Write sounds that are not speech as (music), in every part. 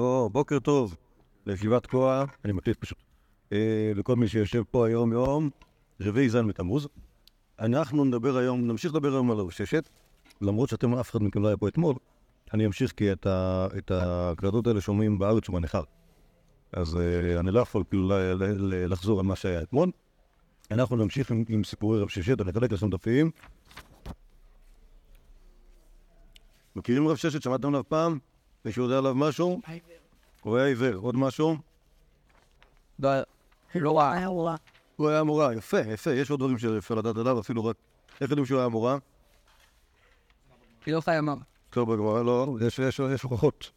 או, בוקר טוב לישיבת כוח, אני מקליט פשוט, אה, לכל מי שיושב פה היום יום, רביעי ז' בתמוז. אנחנו נדבר היום, נמשיך לדבר היום על הרששת, למרות שאתם, אף אחד מכם לא היה פה אתמול, אני אמשיך כי את, ה, את ההקלטות האלה שומעים בארץ ובנכר. אז אה, אני לא יכול כאילו לחזור על מה שהיה אתמול. אנחנו נמשיך עם, עם סיפורי רב ששת, אני אחלק לכם דפים. מכירים רב ששת? שמעתם עליו פעם? מישהו יודע עליו משהו? הוא היה עיוור. עוד משהו? לא, לא רע. הוא היה מורה, יפה, יפה, יש עוד דברים שאפשר לדעת עליו, אפילו רק... איך יודעים שהוא היה מורה? היא לא חיימה. טוב בגמרא, לא, יש, יש, יש הוכחות.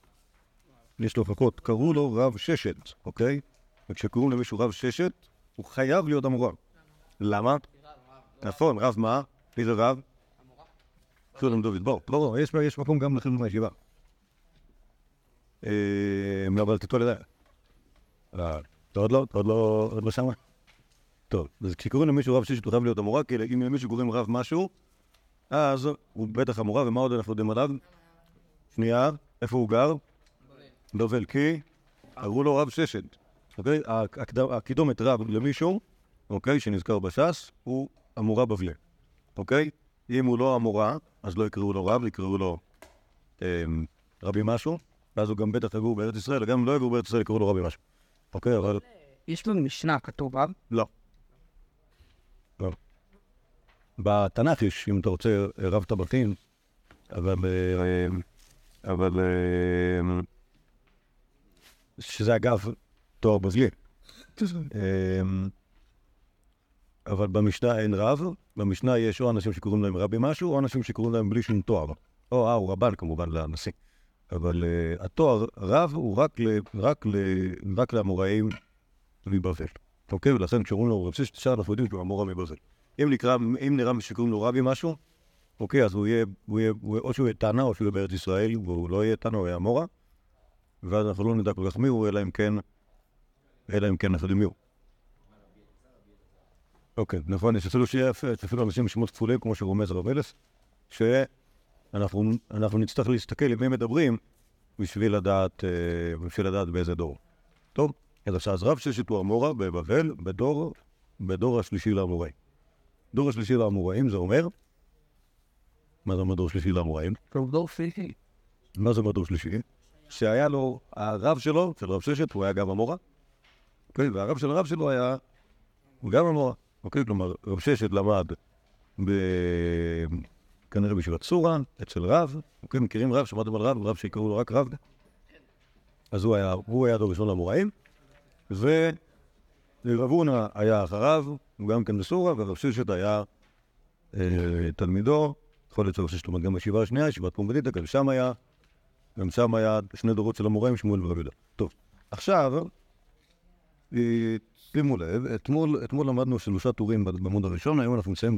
יש לו הוכחות. קראו לו רב ששת, אוקיי? וכשקוראים למישהו רב ששת, הוא חייב להיות המורה. למה? נכון, רב מה? מי זה רב? שולם דוד, בוא, בוא, בוא, יש, יש מקום גם לכם בישיבה. אה, אבל. אה, אתה עוד לא? עוד לא, עוד לא שמה? טוב, אז כשקוראים למישהו רב ששת הוא חייב להיות המורה, כי אם למישהו קוראים רב משהו, אז הוא בטח המורה, ומה עוד אנחנו יודעים עליו? שנייה, איפה הוא גר? בבל, כי קראו לו רב ששת. אוקיי? הקידומת רב למישהו, אוקיי, שנזכר בש"ס, הוא המורה בבלי. אוקיי? אם הוא לא המורה, אז לא יקראו לו רב, יקראו לו אמ, רבי משהו, ואז הוא גם בטח יגור בארץ ישראל, וגם אם לא יגור בארץ ישראל יקראו לו רבי משהו. אוקיי, אבל יש במשנה כתוב רב. לא. לא. בתנ"ך יש, אם אתה רוצה, רב טבחים, אבל... אה, אבל... אה, שזה אגב תואר בזלי. אה, אבל במשנה אין רב, במשנה יש או אנשים שקוראים להם רבי משהו, או אנשים שקוראים להם בלי שום תואר. או, אה, הוא רבן כמובן לנשיא. אבל uh, התואר רב הוא רק, ל, רק, ל, רק לאמוראים מבבל. אוקיי? ולכן כשאומרים לו רב ששת, עכשיו אנחנו יודעים שהוא המורה מבבל. אם נקרא, אם נראה שקוראים לו רבי משהו, אוקיי, אז הוא יהיה, הוא יהיה, הוא, או שהוא יהיה תנא או שהוא יהיה בארץ ישראל, והוא לא יהיה תנא, הוא יהיה המורה, ואז אנחנו לא נדע כל כך מי הוא, אלא אם כן, אלא אם כן אנחנו יודעים מי הוא. אוקיי, נכון, יש אפילו שיהיה אפילו אנשים עם שמות כפולים, כמו שרומז הרב אלף, שאנחנו אנחנו נצטרך להסתכל עם מי מדברים בשביל לדעת, אה, בשביל לדעת באיזה דור. טוב, אז עכשיו, רב ששת הוא המורה בבבל, בדור, בדור השלישי לאמוראים. דור השלישי לאמוראים זה אומר, מה זה אומר דור שלישי לאמוראים? דור פיזי. מה זה אומר דור שלישי? שהיה לו, הרב שלו, של רב ששת, הוא היה גם המורה. אוקיי, והרב של הרב שלו היה, גם המורה. אוקיי, כלומר, רב ששת למד ב... כנראה בישיבת סורה, אצל רב. אוקיי, מכירים רב? שמעתם על רב? רב שיקראו לו רק רב? אז הוא היה, הוא היה דור ראשון למוראים, ורב הונא היה אחריו, הוא גם כן בסורה, ורב ששת היה אה, תלמידו. יכול להיות שרב ששת גם בישיבה השנייה, ישיבת פומבדיתא, גם שם היה גם שם היה שני דורות של המוראים, שמואל ורב יהודה. טוב, עכשיו, אה, שימו לב, אתמול, אתמול למדנו שלושה טורים בעמוד הראשון, היום אנחנו נמצאים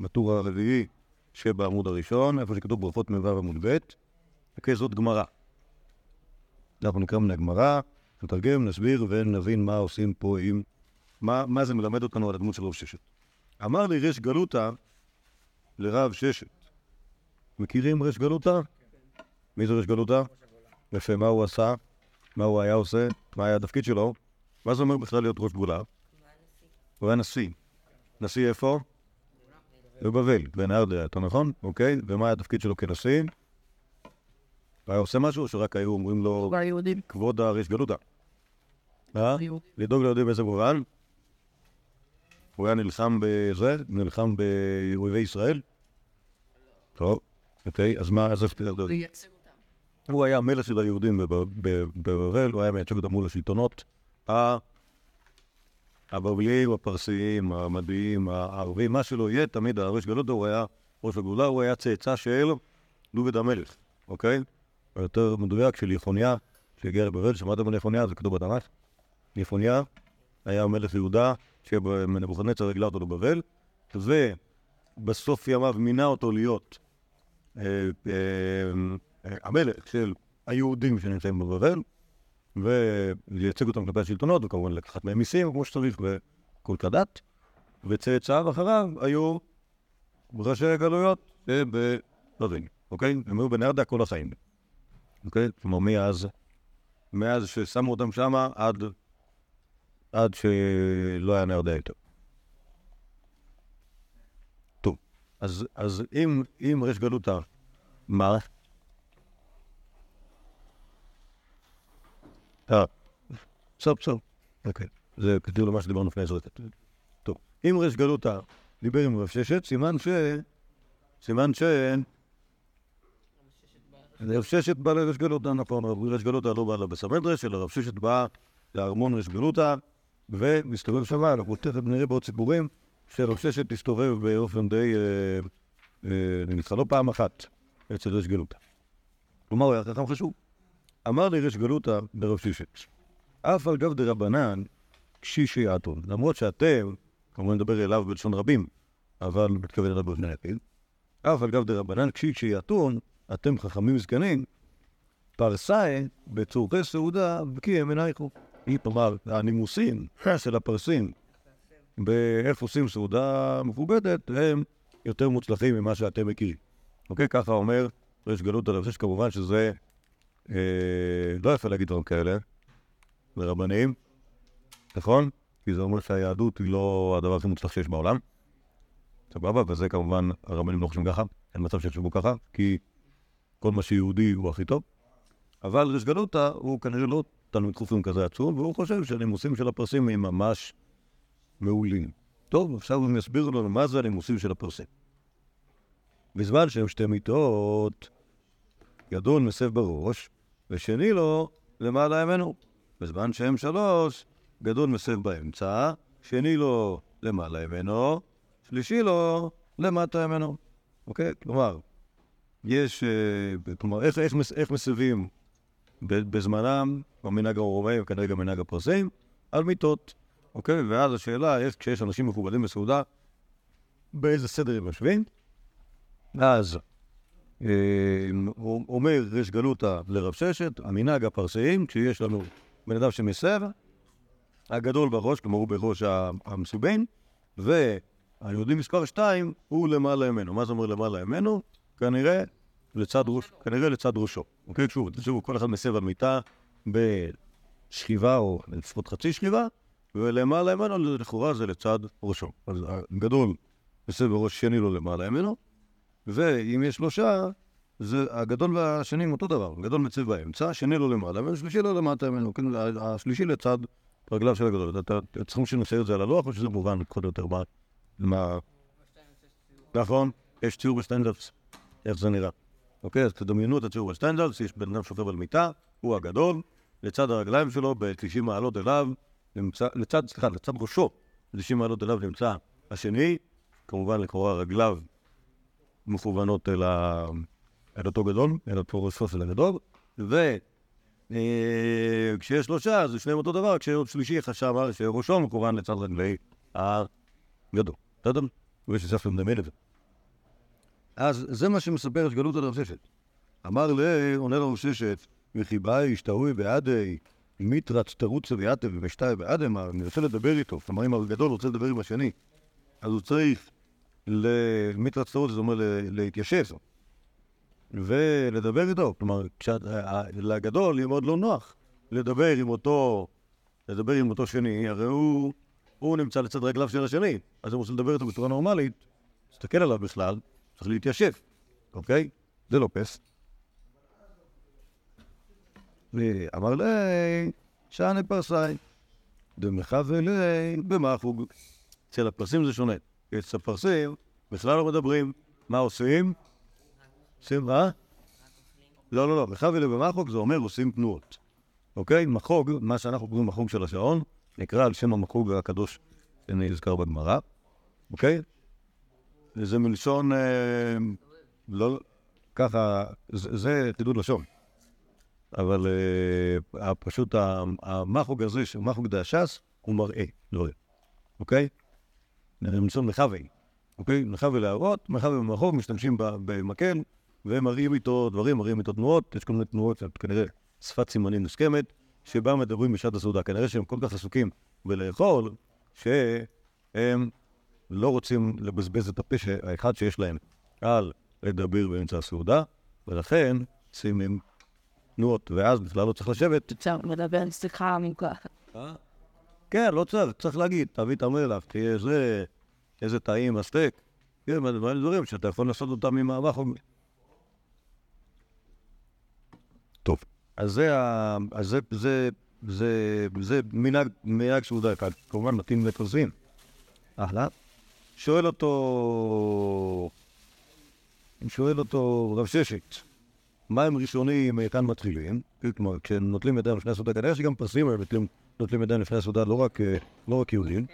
בטור הרביעי שבעמוד הראשון, איפה שכתוב ברכות מ"ו עמוד ב', אוקיי, זאת גמרא. אנחנו נקרא מן הגמרא, נתרגם, נסביר ונבין מה עושים פה עם... מה, מה זה מלמד אותנו על הדמות של רב ששת. אמר לי ריש גלותא לרב ששת. מכירים ריש גלותא? מי זה ריש גלותא? יפה, מה הוא עשה? מה הוא היה עושה? מה היה התפקיד שלו? מה זה אומר בכלל להיות ראש גולה? הוא היה נשיא. נשיא איפה? בבבל, בנהרדיה, אתה נכון? אוקיי, ומה היה התפקיד שלו כנשיא? היה עושה משהו, או שרק היו אומרים לו, כבר יהודים. כבוד הריש גלותא? אה? לדאוג ליהודים באיזה מובן? הוא היה נלחם בזה? נלחם באויבי ישראל? טוב, אוקיי, אז מה, אז איך תדע? הוא היה המלך של היהודים בבבל, הוא היה מייצג אותם מול השלטונות ה- הבבליים, הפרסיים, המדיים, הערבים, מה שלא יהיה, תמיד הראש גלותו הוא היה ראש הגאולה, הוא היה צאצא של דוד המלך, אוקיי? או יותר מדויק של יחוניה, שהגיע לבבל, שמעתם על יחוניה? זה כתוב בתנ"ך. יחוניה היה מלך יהודה, שנבוכדנצר הגלה אותו לבבל, ובסוף ימיו מינה אותו להיות אה, אה, אה, המלך של היהודים שנמצאים בבבל, ולייצג אותם כלפי השלטונות, וכמובן לקחת מהם מיסים כמו שצריך וכל כדת, וצאצאיו אחריו היו ראשי הגלויות שבבבל, אוקיי? הם היו בנרדה כל החיים, אוקיי? כלומר מאז, מאז ששמו אותם שמה עד, עד שלא היה נרדה יותר. טוב, אז, אז אם, אם ריש גלותא, מה? בסדר, בסדר, אוקיי. זה כתוב למה שדיברנו לפני עשרת. טוב, אם ריש גלותא דיבר עם רב ששת, סימן ש... סימן ש... רב ששת בא לרש גלותא, נכון, רש גלותא לא בא לבית המדרש, אלא רב ששת בא לארמון רש גלותא, ומסתובב שם, אנחנו תכף נראה בעוד סיפורים, שרב ששת הסתובב באופן די... אה, אה, נמצא לא פעם אחת אצל רש גלותא. כלומר, הוא היה חכם חשוב. אמר לי רש גלותא ברב ששת, אף על גב דרבנן, קשישי יעתון. למרות שאתם, כמובן נדבר אליו בלשון רבים, אבל מתכוון אליו באופן היחיד, אף על גב דרבנן, קשישי יעתון, אתם חכמים זקנים, פרסאי בצורכי סעודה בקי הם עינייכו. כלומר, הנימוסים של הפרסים באיך עושים סעודה מכובדת, הם יותר מוצלחים ממה שאתם מכירים. אוקיי? ככה אומר ריש גלות על הנושא כמובן שזה לא יפה להגיד דברים כאלה לרבנים, נכון? כי זה אומר שהיהדות היא לא הדבר הכי מוצלח שיש בעולם. סבבה? וזה כמובן, הרבנים לא חושבים ככה, אין מצב שיחשבו ככה, כי כל מה שיהודי הוא הכי טוב. אבל ריש גלותא הוא כנראה לא תלמיד חופים כזה עצום, והוא חושב שהנימוסים של הפרסים הם ממש מעולים. טוב, עכשיו הם יסבירו לנו מה זה הנימוסים של הפרסים. בזמן שהם שתי מיטות, גדול מסב בראש, ושני לו למעלה ימנו. בזמן שהם שלוש, גדול מסב באמצע, שני לו למעלה ימנו, שלישי לו למטה ימנו. אוקיי? כלומר, יש, אה, כלומר, איך, איך, איך מסבים בזמנם, במנהג הרומאי וכנראה גם מנהג הפרסים, על מיטות, אוקיי? ואז השאלה, יש, כשיש אנשים מכובדים בסעודה, באיזה סדר הם יושבים? אז אומר ריש גלותא לרב ששת, המנהג הפרסיים, כשיש לנו בן אדם שמסב, הגדול בראש, כלומר הוא בראש המסובין, והיהודי מספר שתיים הוא למעלה ממנו. מה זה אומר למעלה ממנו? כנראה לצד, ראש, כנראה לצד ראשו. אוקיי, שוב, תחשבו, כל אחד מסב על מיטה בשכיבה או לפחות חצי שכיבה, ולמעלה ממנו לכאורה זה לצד ראשו. אז הגדול מסב בראש שני לו למעלה ממנו, ואם יש שלושה, זה הגדול והשני הם אותו דבר. הגדול מצב באמצע, השני לו למעלה, והשלישי לו למטה ממנו. כן, השלישי לצד רגליו של הגדול. אתם צריכים שנצייר את זה על הלוח, או שזה מובן או יותר מה... נכון, יש ציור בשטיינזלץ, איך זה נראה. אוקיי, אז תדמיינו את הציור בשטיינזלץ, יש בן אדם שוכב על מיטה, הוא הגדול, לצד הרגליים שלו, ב-90 מעלות אליו, נמצא, לצד, סליחה, לצד ראשו, ב-90 מעלות אליו נמצא השני, כמובן לכאורה רגליו מכוונות אל, ה... אל אותו גדול, אל של הגדול, וכשיש שלושה, אז שניהם אותו דבר, כשיש שלישי חשב שראשו מכוון לצד רגלי הגדול. בסדר? ויש לספר מדמיין את זה. אז זה מה שמספר שגלות על רב ששת. אמר ל... עונה לרב ששת, וכי באי השתאוי בעדי, מיתרץ תרוץ ושתאי בעדי, מה, אני רוצה לדבר איתו. כלומר, אם הגדול רוצה לדבר עם השני, אז הוא צריך למיתרץ תרוץ, זה אומר להתיישב ולדבר איתו. כלומר, לגדול יהיה מאוד לא נוח לדבר עם אותו, לדבר עם אותו שני, הרי הוא, הוא נמצא לצד רגליו של השני, אז הוא רוצה לדבר איתו בצורה נורמלית, תסתכל עליו בכלל, צריך להתיישב, אוקיי? זה לא פס. ואמר לי, שענה פרסאי, דמחווה לי במחוג. אצל הפרסים זה שונה. אצל הפרסים בכלל לא מדברים. מה עושים? עושים מה? לא, לא, לא. לי במחוג זה אומר עושים תנועות. אוקיי? מחוג, מה שאנחנו קוראים מחוג של השעון, נקרא על שם המחוג הקדוש שנזכר בגמרא, אוקיי? זה מלשון, אה, לא, ככה, זה, חידוד לשון. אבל אה, פשוט המחוג הזה, מחוג דהש"ס, הוא מראה דברים, אוקיי? מלשון מחווי, אוקיי? מחווי להראות, מחווי במחוג, משתמשים במקל, ומראים איתו דברים, מראים איתו תנועות, יש כל מיני תנועות, כנראה שפת סימנים מוסכמת, שבה מדברים בשעת הסעודה. כנראה שהם כל כך עסוקים בלאכול, שהם לא רוצים לבזבז את הפה האחד שיש להם על לדבר באמצע הסעודה, ולכן שים עם תנועות, ואז בכלל לא צריך לשבת. אפשר לדבר שיחה עמוקה. כן, לא צריך, צריך להגיד, תביא את המלח, תהיה זה, איזה טעים הסטייק. כן, מה דברים דברים שאתה יכול לעשות אותם עם האבק. טוב, אז זה, ה- אז זה, זה, זה, זה מנהג, מנהג סעודה אחד, כמובן מתאים לפרסים. אחלה. שואל אותו, שואל אותו רב ששת, מה הם ראשונים, היכן מתחילים? כלומר, כשנוטלים ידיים לפני הסעודה, כנראה שגם פרסים הם נוטלים, נוטלים ידיים לפני הסעודה, לא רק, אה, לא רק יהודים.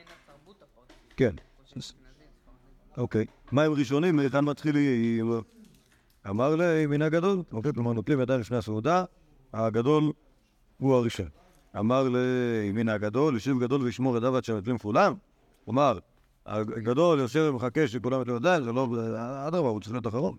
כן. אוקיי. מה הם ראשונים, היכן מתחילים? אמר לי, מן הגדול, אוקיי, כלומר, נוטלים ידיים לפני הסעודה, הגדול הוא הראשון. אמר לי, מן הגדול, יושב גדול וישמור ידיו עד שנוטלים כולם? כלומר, הגדול יושב ומחכה שכולם יטלו ידיים, זה לא, אדרבה, הוא צריך להיות אחרון.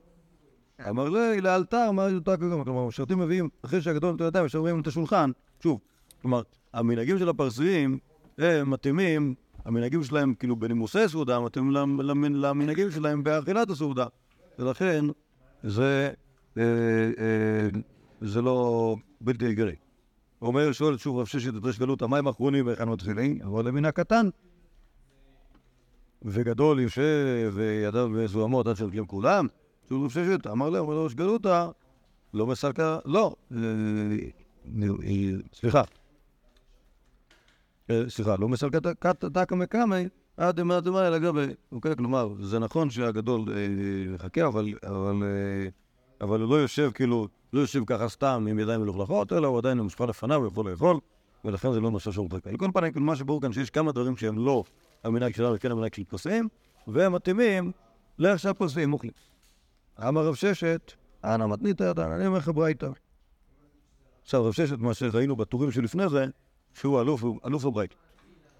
אמר לי, לאלתר, מה יותר כזה? כלומר, המשרתים מביאים, אחרי שהגדול נותן ידיים, שומרים את השולחן. שוב, כלומר, המנהגים של הפרסיים, הם מתאימים, המנהגים שלהם, כאילו, בנימוסי סעודה, מתאימים למ- למ- למנהגים שלהם באכילת הסעודה. ולכן, זה, אה, אה, זה לא בלתי הגיוני. אומר, שואל שוב רב ששת את ריש גלות, המים האחרונים והיכן מתחילים? אבל למן הקטן. וגדול יושב וידיו מזוהמות עד שנוטלים כולם. שוב רב ששת, אמר להם, ריש גלותא, לא מסלקה, לא, אה, אה, סליחה. אה, סליחה, לא מסלקה דקה מקמי, עד דמא דמא אלא גבי. אוקיי, כלומר, זה נכון שהגדול אה, מחכה, אבל, אבל, אה, אבל הוא לא יושב כאילו, לא יושב ככה סתם עם ידיים מלוכלכות, אלא הוא עדיין מושפע לפניו, הוא יכול לאכול, ולכן זה לא נושא שהוא מחכה. על כל פנים, כאילו, מה שברור כאן, שיש כמה דברים שהם לא המנהג שלנו, כן המנהג של פוסעים, והם מתאימים לאיך שהפוסעים אוכלים. אמר רב ששת, אנא מתנית ידן, אני אומר לך ברייתא. עכשיו, רב ששת, מה שראינו בטורים שלפני זה, שהוא אלוף, הוא אלוף הברייתא.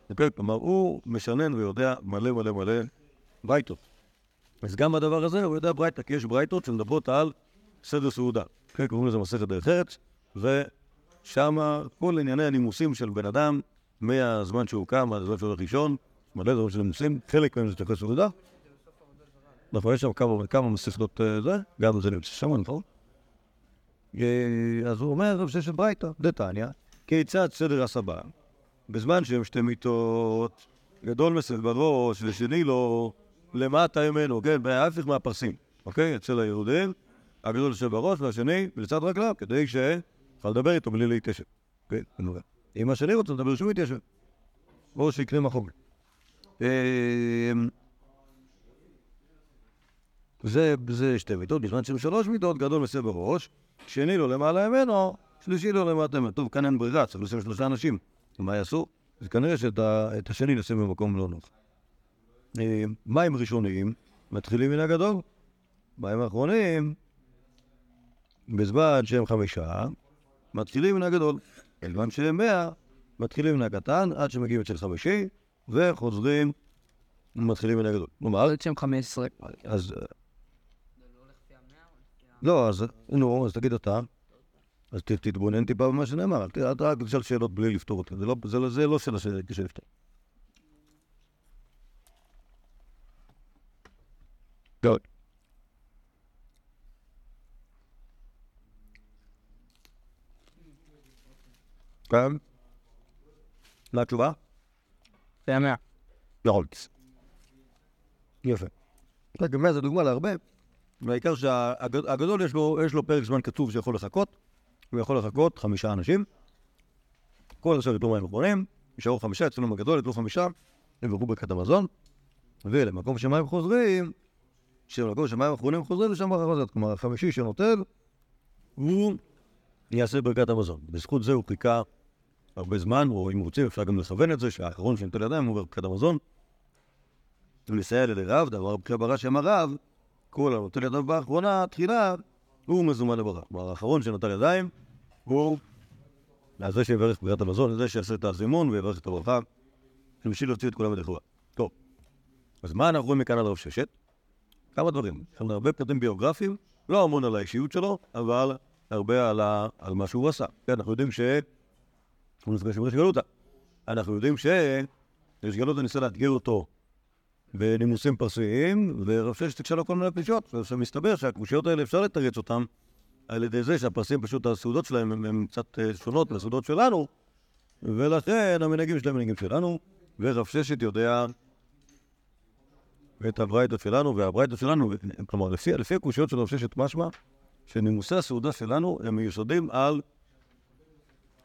אוקיי? כלומר, הוא משנן ויודע מלא מלא מלא ברייתות. אז גם בדבר הזה הוא יודע ברייתא, כי יש ברייתות שמדברות על סדר סעודה. כן, קוראים לזה מסכת דרך ארץ, ושם כל ענייני הנימוסים של בן אדם, מהזמן שהוא קם עד הזמן שהוא הולך לישון, מלא דברים של נימוסים, חלק מהם זה תכף סעודה. נכון, יש שם כמה, כמה מסכתות אה, זה, גם זה נמצא שם, נכון? אה, אז הוא אומר, רב ששת ברייתא, דתניא, כיצד סדר הסבא, בזמן שהם שתי מיטות, גדול מסב בראש ושני לו למטה ממנו, כן, ההפך מהפרסים, אוקיי? אצל היהודים, הגדול יושב בראש והשני בלצד רגליו, כדי שיוכל לדבר איתו בלי להתיישב. כן. אם השני רוצה לדבר שהוא יתיישב. או שיקנה מחוג. זה, זה שתי מיטות, בזמן שהם שלוש מיטות, גדול מסב בראש, שני לו למעלה ממנו, שלישי לו למטה. טוב, כאן אין ברירה, צריך לשים שלושה אנשים. מה יעשו? אז כנראה שאת השני נשים במקום לא נוח. אה, מים ראשונים מתחילים מן הגדול, מים האחרונים, בזמן שהם חמישה, מתחילים מן הגדול. בזמן שהם מאה, מתחילים מן הקטן, עד שמגיעים אצל חמישי, וחוזרים, מתחילים מן הגדול. כלומר, עוד שם 15. אז... אה, לא, אז נו, אז תגיד אתה. אז תתבונן טיפה במה שנאמר, אל רק תשאל שאלות בלי לפתור אותן. זה לא- זה לא- זה לא שאלה שקשה לפתור. טוב. כן? מה התשובה? זה המאה. נכון. יפה. מה זה דוגמה להרבה, והעיקר שהגדול יש לו, יש לו פרק זמן קצוב שיכול לחכות, הוא יכול לחכות חמישה אנשים, כל השאר יתנו מים אחרונים, נשארו חמישה, אצלנו בגדול יתנו חמישה, יברכו ברכת המזון, ולמקום שמים חוזרים, שלמקום שמים אחרונים חוזרים, לשם ברכה חוזרת. כלומר, החמישי שנוטל, הוא יעשה ברכת המזון. בזכות זה הוא חיכה הרבה זמן, או אם רוצים אפשר גם לכוון את זה, שהאחרון שנוטל ידיים הוא ברכת המזון. ולסייע רב, דבר בחייה ברש"י אמר רב, כל הנוטל ידיו באחרונה, תחילה, הוא מזומן לברכה. כלומר, האחרון שנוטל ידיים, הוא זה שיברך ברכת המזון, זה שיעשה את הזימון ויברך את הברכה, בשביל להוציא את כולם ידי חובה. טוב, אז מה אנחנו רואים מכאן עד רב ששת? כמה דברים. יש לנו הרבה פרטים ביוגרפיים, לא המון על האישיות שלו, אבל הרבה על, ה... על מה שהוא עשה. כן, אנחנו יודעים ש... הוא נפגש עם ריש גלותא. אנחנו יודעים שריש גלותא ניסה לאתגר אותו בנימוסים פרסיים, ורב ששת הקשה לו כל מיני פלישות, ומסתבר שהקושיות האלה אפשר לתרץ אותן על ידי זה שהפרסים פשוט, הסעודות שלהם הן- קצת אה, שונות מהסעודות שלנו, ולכן המנהגים שלהם מנהגים שלנו, ורב ששת יודע את הברייתות שלנו, והברייתות שלנו, כלומר, לפי, לפי הקושיות של רב ששת משמע, שנימוסי הסעודה שלנו הם מיוסדים על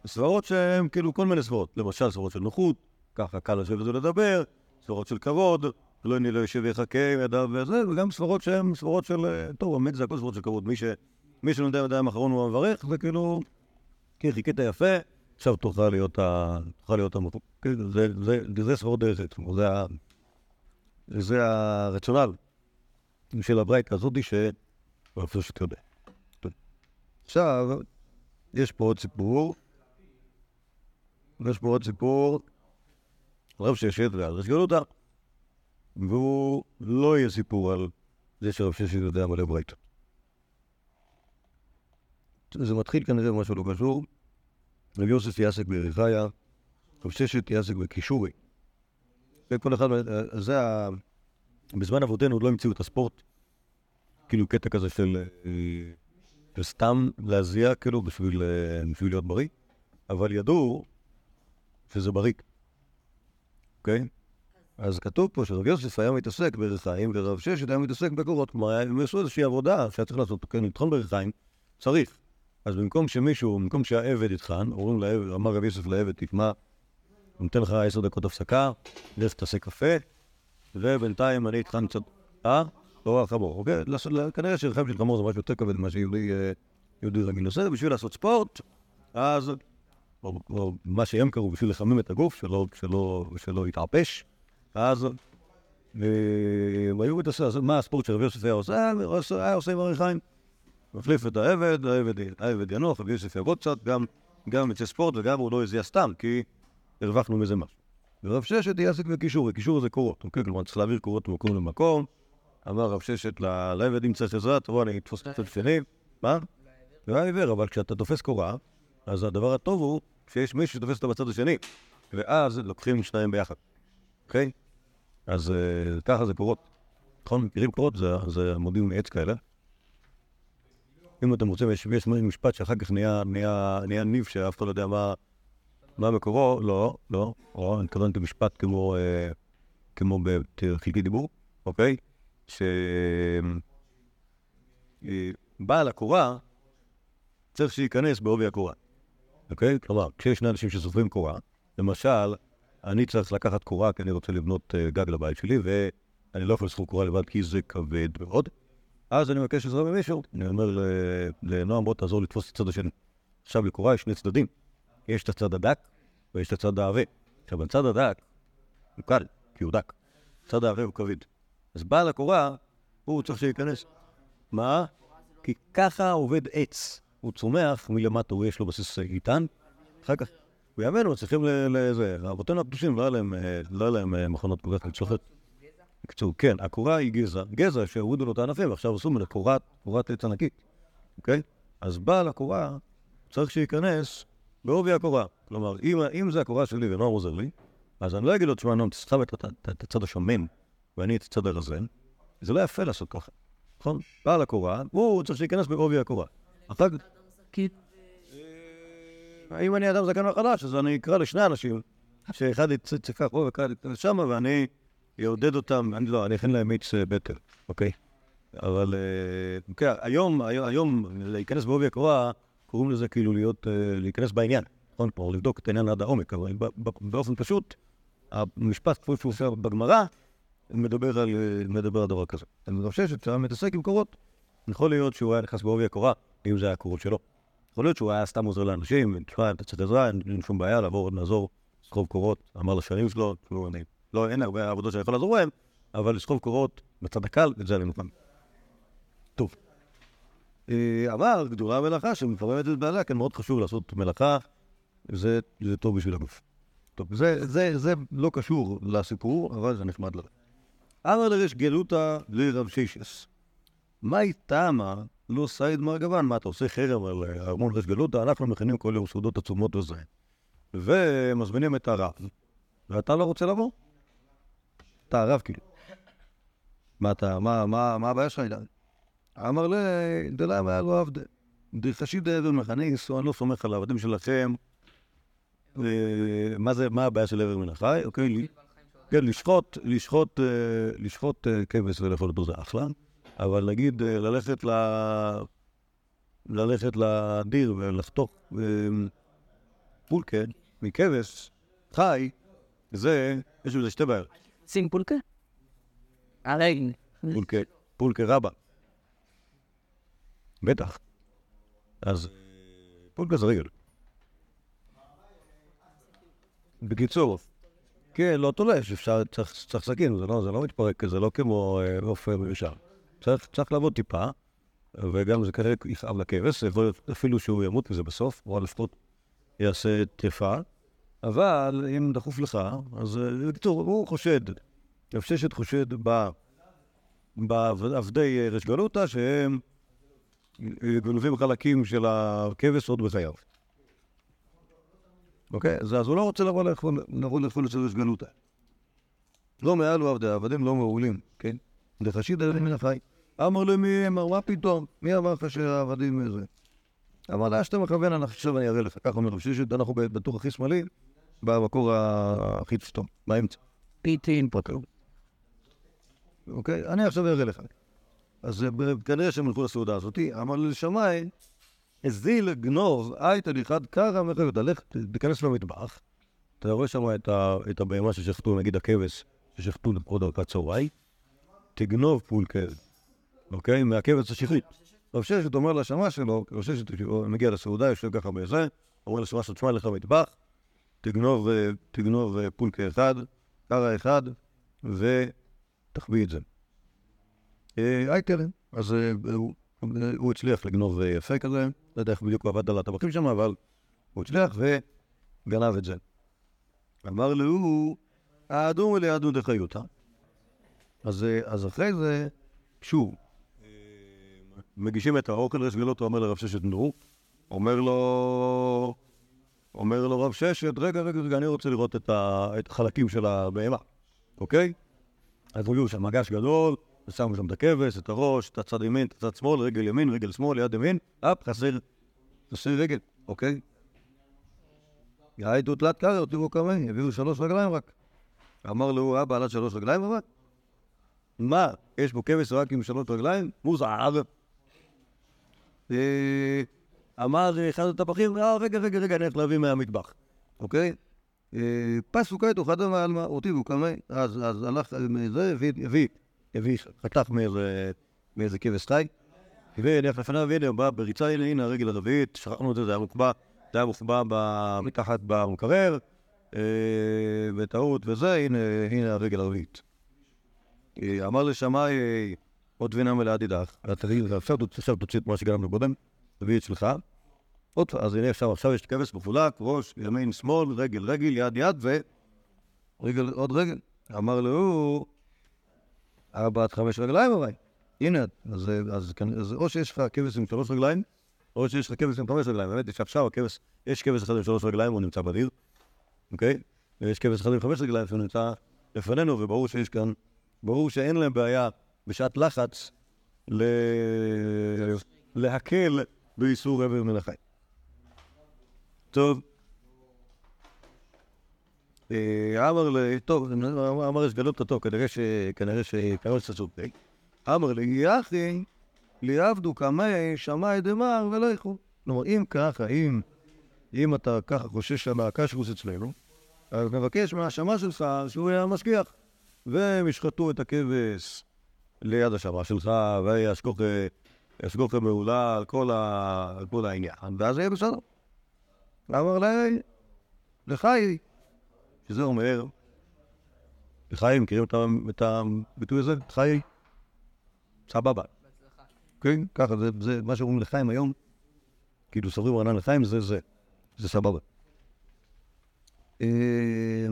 סברות שהן כאילו כל מיני סברות. למשל, סברות של נוחות, ככה קל לשבת ולדבר, סברות של כבוד, לא הנה לא ויחכה עם ידיו וזה, וגם סברות שהן סברות של, אה, טוב, באמת זה הכל סברות של כבוד. מי, ש, מי שנותן ידיים אחרון הוא המברך, זה כאילו, כי חיכית יפה, עכשיו תוכל להיות ה... תוכל להיות המקום. כן, זה, זה, זה, סברות דרך עצמו, זה, ה- זה הרציונל של הברייתא הזאתי שרב ששת יודע. טוב. עכשיו, יש פה עוד סיפור. יש פה עוד סיפור. רב ששת ועל רשגלותא. והוא לא יהיה סיפור על זה שרב ששת יודע מלא ברייתות. זה מתחיל כנראה במשהו לא קשור. רב יוסף יעסק בריחיה, רב ששת יעסק בקישורי. וכל אחד, זה ה... בזמן אבותינו עוד לא המציאו את הספורט. כאילו קטע כזה של, אה, סתם להזיע, כאילו, בשביל, אה, בשביל להיות בריא, אבל ידעו שזה בריא. אוקיי? אז כתוב פה שרב יוסף היה מתעסק בריחיים, ורב ששת היה מתעסק בקורות. כלומר, הם עשו איזושהי עבודה שהיה צריך לעשות, כן, לטחון בריחיים, צריך. אז במקום שמישהו, במקום שהעבד יטחן, אומרים לעבד, אמר רב יוסף לעבד, תשמע, אני נותן לך עשר דקות הפסקה, לך תעשה קפה, ובינתיים אני אטחן קצת... אה? לא חמור, אוקיי? כנראה שרחם של חמור זה משהו יותר כבד ממה שיהודי אה, רגיל עושה, בשביל לעשות ספורט, אז... או, מה שהם קראו, בשביל לחמם את הגוף, שלא, יתערפש, אז... אה, הם היו מתעסקים, מה הספורט שרבי יוסף היה עושה? היה עושה- עם הריחיים. מחליף את העבד, העבד, ינוח, רבי יוסף יעבוד קצת, גם, גם יצא ספורט וגם הוא לא יזיע סתם, כי הרווחנו מזה משהו. ורב ששת יעסק בקישור, קישור זה קורות, אוקיי? כלומר, צריך להעביר קורות ממקום למקום. אמר רב ששת לעבד, אם צריך עזרה, תבוא, אני אתפוס את הצד שני. מה? זה היה עיוור, אבל כשאתה תופס קורה, אז הדבר הטוב הוא שיש מישהו שתופס אותה בצד השני, ואז לוקחים שניים ביחד, אוקיי? אז אה, ככה זה קורות. נכון? מכירים קורות? זה, זה עמודים מעץ כאלה. אם אתם רוצים, יש, יש משפט שאחר כך נהיה, נהיה, נהיה ניב שאף אחד לא יודע מה, מה מקורו, לא, לא, או, אני התכוונתי משפט כמו, אה, כמו בחלקי דיבור, אוקיי? שבעל הקורה צריך שייכנס בעובי הקורה, אוקיי? כלומר, כשיש אנשים שסופרים קורה, למשל, אני צריך לקחת קורה כי אני רוצה לבנות אה, גג לבית שלי, ואני לא יכול לסחוב קורה לבד כי זה כבד מאוד, אז אני מבקש עזרה ממישהו, אני אומר לנועם, בוא תעזור לתפוס את הצד השני. עכשיו, לקורה יש שני צדדים, יש את הצד הדק ויש את הצד העבה. עכשיו, הצד הדק הוא קל, כי הוא דק. הצד העבה הוא כבד. אז בעל הקורה, הוא צריך שייכנס. מה? כי ככה עובד עץ. הוא צומח מלמטה, הוא יש לו בסיס איתן, אחר כך, בימינו צריכים לזה. אבותינו הקדושים לא היה להם, אה, לא אה, מכונות כל כך לצלוחת. בקיצור, כן, הקורה היא גזע, גזע שהורידו לו את הענפים, ועכשיו עשו ממנו קורת, קורת עץ ענקית, אוקיי? אז בעל הקורה צריך שייכנס בעובי הקורה. כלומר, אם, אם זה הקורה שלי ונועם עוזר לי, אז אני לא אגיד לו, תשמע, נועם, תסחב את, הצד השמן, ואני את הצד הרזה, זה לא יפה לעשות ככה, נכון? בעל הקורה, הוא צריך שייכנס בעובי הקורה. אחר אם אני אדם זקן וחדש, אז אני אקרא לשני אנשים, שאחד יצא ככה ואחד יצא שמה, ואני אעודד אותם, אני לא, אני אכין להם מיץ אה, בטר, אוקיי? אבל אה, אוקיי, היום, היום, להיכנס בעובי הקורה, קוראים לזה כאילו להיות, אה, להיכנס בעניין, נכון? כלומר, לבדוק את העניין עד העומק, אבל באופן פשוט, המשפט כפי שהוא עושה בגמרא, מדבר על, מדבר על דבר כזה. אני חושב שכשאתה מתעסק עם קורות, יכול להיות שהוא היה נכנס בעובי הקורה, אם זה היה הקורות שלו. יכול להיות שהוא היה סתם עוזר לאנשים, תשמע, אתה קצת עזרה, אין שום בעיה, לעבור, לעזור, לסחוב קורות, אמר לשכנים שלו, כאילו, אני, לא, אין הרבה עבודות שאני יכול לעזור בהם, אבל לסחוב קורות בצד הקל, את זה אני מוכן. טוב. אה, אמר גדולה המלאכה שמפרמת את בעליה, כן, מאוד חשוב לעשות מלאכה, זה, זה טוב בשביל הגוף. טוב, זה, זה, זה לא קשור לסיפור, אבל זה נחמד לזה. אמר לרש גלותא לרב שישס. מאי טעמה לא סייד מרגבן? מה, אתה עושה חרם על ארמון רש גלותא? אנחנו מכינים כל יום סעודות עצומות וזה. ומזמינים את הרב, ואתה לא רוצה לבוא? אתה הרב כאילו. מה אתה, מה, מה, מה הבעיה שלך איתן? אמר לי, דלם היה לו עבדה. חשיד אבן מכניס, אני לא סומך על העבדים שלכם. אה, מה זה, מה הבעיה של אבן מן החי? אוקיי, לי- כן, לשחוט, לשחוט, אה, לשחוט אה, כבש ולאכול אותו זה אחלה, אבל נגיד ללכת ל... ללכת לדיר ולחתוך פולקה מכבש חי, זה, יש בזה שתי בעיות. שים פולקה? הרי, פולקה, פולקה רבה. בטח. אז פולקה זה רגל. בקיצור, כן, לא תולש, אפשר, צריך, סכין, זה לא, זה לא מתפרק, זה לא כמו עוף אה, מישר. צריך, צריך לעבוד טיפה, וגם זה כנראה יכאב לכבש, אפילו שהוא ימות מזה בסוף, או לפחות יעשה טרפה, אבל אם דחוף לך, אז אה, בקיצור, הוא חושד, רב חושד. בעבדי רש גלותא, שהם אה, גונבים חלקים של הכבש עוד בחייו. אוקיי? אז הוא לא רוצה לבוא לאכול אצל רש גלותא. לא מעלו עבדי, עבדים לא מעולים, כן? דחשיד עליהם מן החי. אמר לו מי אמר, מה פתאום? מי אמר לך שהעבדים זה? אמר לה, שאתה מכוון, עכשיו אני אראה לך. ככה אומר רב ששת, אנחנו בטור הכי שמאלי, במקור הכי סתום, באמצע. פיטין. פרקו. אוקיי? אני עכשיו אראה לך. אז אה, כנראה שהם הלכו לסעודה הזאתי, אמר לשמאי, הזיל גנוב אייתא ליחד קרא מחיות, לך, ת- תיכנס למטבח, אתה רואה שם את, הבהמה ששחטו, נגיד הכבש, ששחטו לפחות דרכת צהרי, תגנוב פולקה, אוקיי? מהכבש השחרית. רב ששת אומר לשמה שלו, רב ששת מגיע לסעודה, יושב ככה בזה, אומר לשמה שלו, תשמע לך מטבח, תגנוב, אה, תגנוב אה, פולקה אחד, קרא אחד, ותחביא את זה. אה, אייטלן, אז אה, הוא- הוא הצליח לגנוב אה, יפה כזה, לא יודע איך בדיוק הוא עבד על הטבחים שם, אבל הוא הצליח וגנב את זה. אמר לו, האדום אלי אדום דחיותא. אז אה, אז אחרי זה, שוב, אה, מגישים את האוכל, רש גלות, הוא אומר לרב ששת נו, אומר לו, אומר לו רב ששת, רגע, רגע, רגע, אני רוצה לראות את החלקים של הבהמה, אוקיי? אז הביאו שם מגש גדול, ושמו שם את הכבש, את הראש, את הצד ימין, את הצד שמאל, רגל ימין, רגל שמאל, יד ימין, אפ, חסר, חסר רגל, אוקיי? הייתו תלת קרר, תראו כמה, הביאו שלוש רגליים רק. אמר לו, אבא, עלת שלוש רגליים אבל? מה, יש פה כבש רק עם שלוש רגליים? מוזר. אמר אחד הטבחים, אה, רגע, רגע, רגע, אני הולך להביא מהמטבח, אוקיי? אה, פסו כעת אוחדה מעלמא, אותי והוא קמא, אז הלך מזה, הביא, הביא, חתך מאיזה, כבש חי, והניח לפניו, הנה, הוא בא בריצה, הנה, הנה הרגל הרביעית, שכחנו את זה, זה היה מוחבא, זה היה מוחבא ב- מתחת במקרר, אה, בטעות וזה, הנה, הנה הרגל הרביעית. אה, אמר לשמאי, עוד תגיד, עכשיו תוציא- עכשיו תוציא את מה שגרמנו קודם, תביא את שלך. עוד פעם, אז הנה עכשיו, עכשיו יש כבש מחולק, ראש, ימין, שמאל, רגל, רגל, יד, יד, ו... רגל, עוד רגל. אמר לו, ארבע עד חמש רגליים הרי. הנה, אז, אז, כנ- אז או שיש לך כבש עם שלוש רגליים, או שיש לך כבש עם חמש רגליים. באמת, יש עכשיו הכבש, יש כבש אחד עם שלוש רגליים, הוא נמצא בדיר, אוקיי? ויש כבש אחד עם חמש רגליים שהוא נמצא לפנינו, וברור שיש כאן, ברור שאין להם בעיה בשעת לחץ ל... להקל באיסור עבר החי. טוב. אה, אמר לי, טוב, אמר יש גלות אותו, כנראה ש... כנראה ש... כנראה שאתה צודק. אמר לי, יחי, ליעבדו קמאי שמאי דמר ולא יכו. כלומר, אם ככה, אם, אם אתה ככה חושש מהקשרוס אצלנו, אז נבקש מהשמה שלך שהוא יהיה המשגיח. והם ישחטו את הכבש ליד השמה שלך, וישגוך מעולה על כל, ה... על כל העניין, ואז יהיה בסדר. אמר לחי, שזה אומר, לחי, מכירים את את הביטוי הזה? חי, סבבה. כן, ככה, זה, זה מה שאומרים לחיים היום, כאילו סוברים רענן לחיים, זה זה, זה סבבה. אה,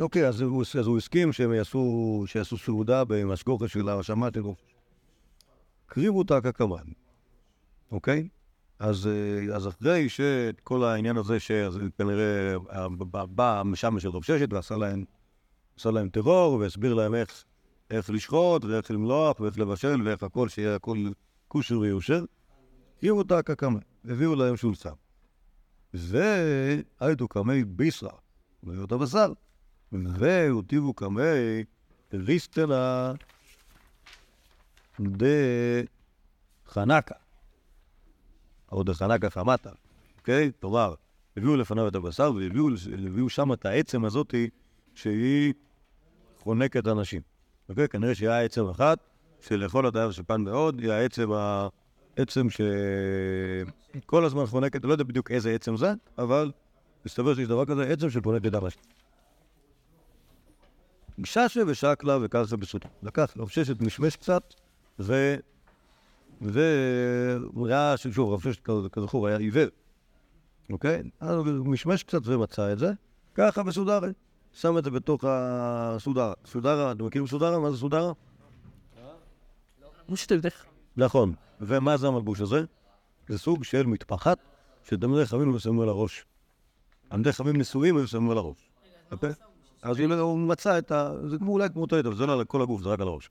אוקיי, אז הוא, הסכים שהם יעשו, סעודה במשגוכת של אלוף. הקריבו אותה כקמן, אוקיי? אז, אה, אז אחרי שכל העניין הזה, שכנראה בא משם של רב ששת ועשה להם, להם טרור והסביר להם איך, איך לשחוט ואיך למלוח ואיך לבשל ואיך הכל, שיהיה הכל כושר ויושר, הקימו אותה כקמי, הביאו להם שולצן. והייתו קמי ביסרא, הביאו את הבשר, והוטיבו קמי ריסטלה דחנקה, או דחנקה חמטה, אוקיי? כלומר, הביאו לפניו את הבשר והביאו שם את העצם הזאתי שהיא חונקת אנשים. אוקיי? כנראה שהיה עצם אחת, שלכל הדבר שפן מאוד, היא העצם, העצם שכל הזמן חונקת, לא יודע בדיוק איזה עצם זה, אבל מסתבר שיש דבר כזה, עצם של חונקת אנשים. ששה ושקלה וככה בסוטה. לקח רב ששת משמש קצת, ו... והוא היה, שוב, רב ששת כזכור היה עיוור, אוקיי? אז הוא משמש קצת ומצא את זה, ככה בסודרי. שם את זה בתוך הסודרה. סודרה, אתם מכירים סודרה? מה זה סודרה? נכון. ומה זה המלבוש הזה? זה סוג של מטפחת שתלמידי חכמים היו שמים על הראש. תלמידי חכמים נשואים היו שמים על הראש. אוקיי? אז הוא מצא את ה... זה כמו אולי כמו טלטה, זה לא על כל הגוף, זה רק על הראש.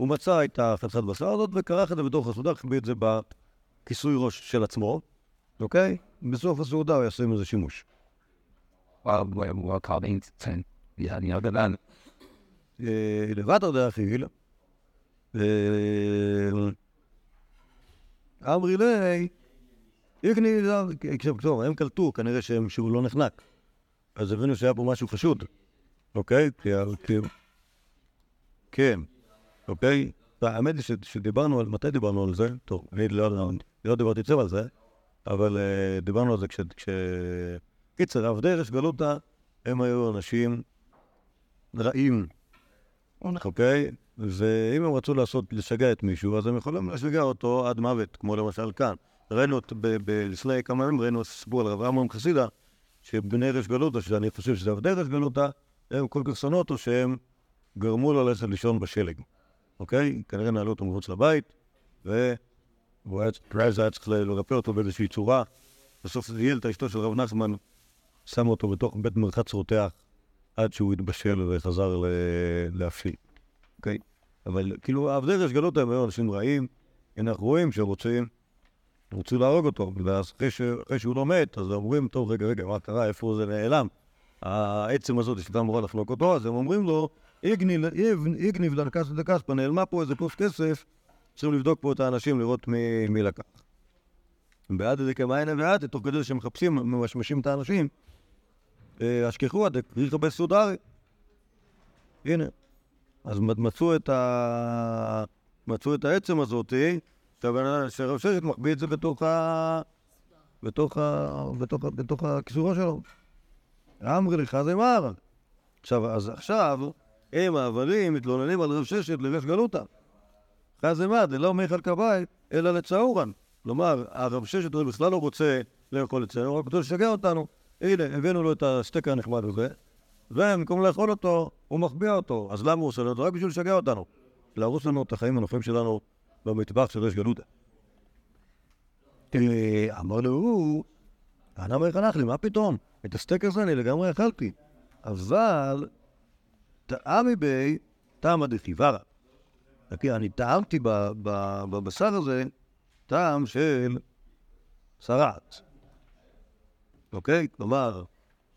הוא מצא את החצת בשר הזאת וכרך את זה בתוך הסעודה, החביא את זה בכיסוי ראש של עצמו, אוקיי? בסוף הסעודה הוא יעשה עם זה שימוש. לבד דאכיל, אמרי לי, יקני, טוב, הם קלטו, כנראה שהוא לא נחנק. אז הבינו שהיה פה משהו חשוד, אוקיי? כן, אוקיי? האמת היא שדיברנו על, מתי דיברנו על זה? טוב, אני לא דיברתי אצלם על זה, אבל דיברנו על זה כש... קיצר, עבדי רש גלותא הם היו אנשים רעים, אוקיי? ואם הם רצו לעשות, לשגע את מישהו, אז הם יכולים לשגע אותו עד מוות, כמו למשל כאן. ראינו לפני כמה ימים, ראינו סיפור על רב עמרם חסידה, שבני רש גלותא, שאני חושב שזה עבדי רש גלותא, הם כל כך שנאו אותו שהם גרמו לו ללכת לישון בשלג, אוקיי? כנראה נעלו אותו מחוץ לבית, והוא היה צריך לרפא אותו באיזושהי צורה. בסוף זה ילד, אשתו של רב נחמן, שם אותו בתוך בית מרחץ רותח עד שהוא התבשל וחזר להפשיל, אוקיי? אבל כאילו, עבדי רש גלות הם היו אנשים רעים, אנחנו רואים שרוצים, רוצים להרוג אותו, ואז אחרי, שהוא לא מת, אז אומרים, טוב, רגע, רגע, מה קרה, איפה זה נעלם? העצם הזאת שהייתה אמורה לחלוק אותו, אז הם אומרים לו, איגניב לנקס ודקספה, נעלמה פה איזה כוס כסף, צריכים לבדוק פה את האנשים, לראות מי, לקח. בעד איזה כמיינה ועד, תוך כדי שהם מחפשים, ממשמשים את האנשים, אשכחו עד ריחא בסודרי. הנה. אז מצאו את ה... מצאו את העצם הזאתי, שרב ששת מחביא את זה בתוך ה... בתוך ה... בתוך. בתוך הכיסורו שלו. אמרי לך זה מר. עכשיו, אז עכשיו, הם האבלים מתלוננים על רב ששת לרש גלותא. חזמא דלא מיכל כבאי, אלא לצהורן. כלומר, הרב ששת בכלל לא רוצה לאכול אצלנו, הוא רק רוצה לשגע אותנו. הנה, הבאנו לו את הסטייק הנחמד הזה, ובמקום לאכול אותו, הוא מחביע אותו. אז למה הוא עושה לו? רק בשביל לשגע אותנו. להרוס לנו את החיים הנופים שלנו במטבח של רש גלותא. אמר לו, הוא, אנא מה פתאום? את הסטייק הזה אני לגמרי אכלתי. אבל, טעמי בי, טעמא דחיברה. אני טעמתי בבשר הזה טעם של צרעת. אוקיי? כלומר,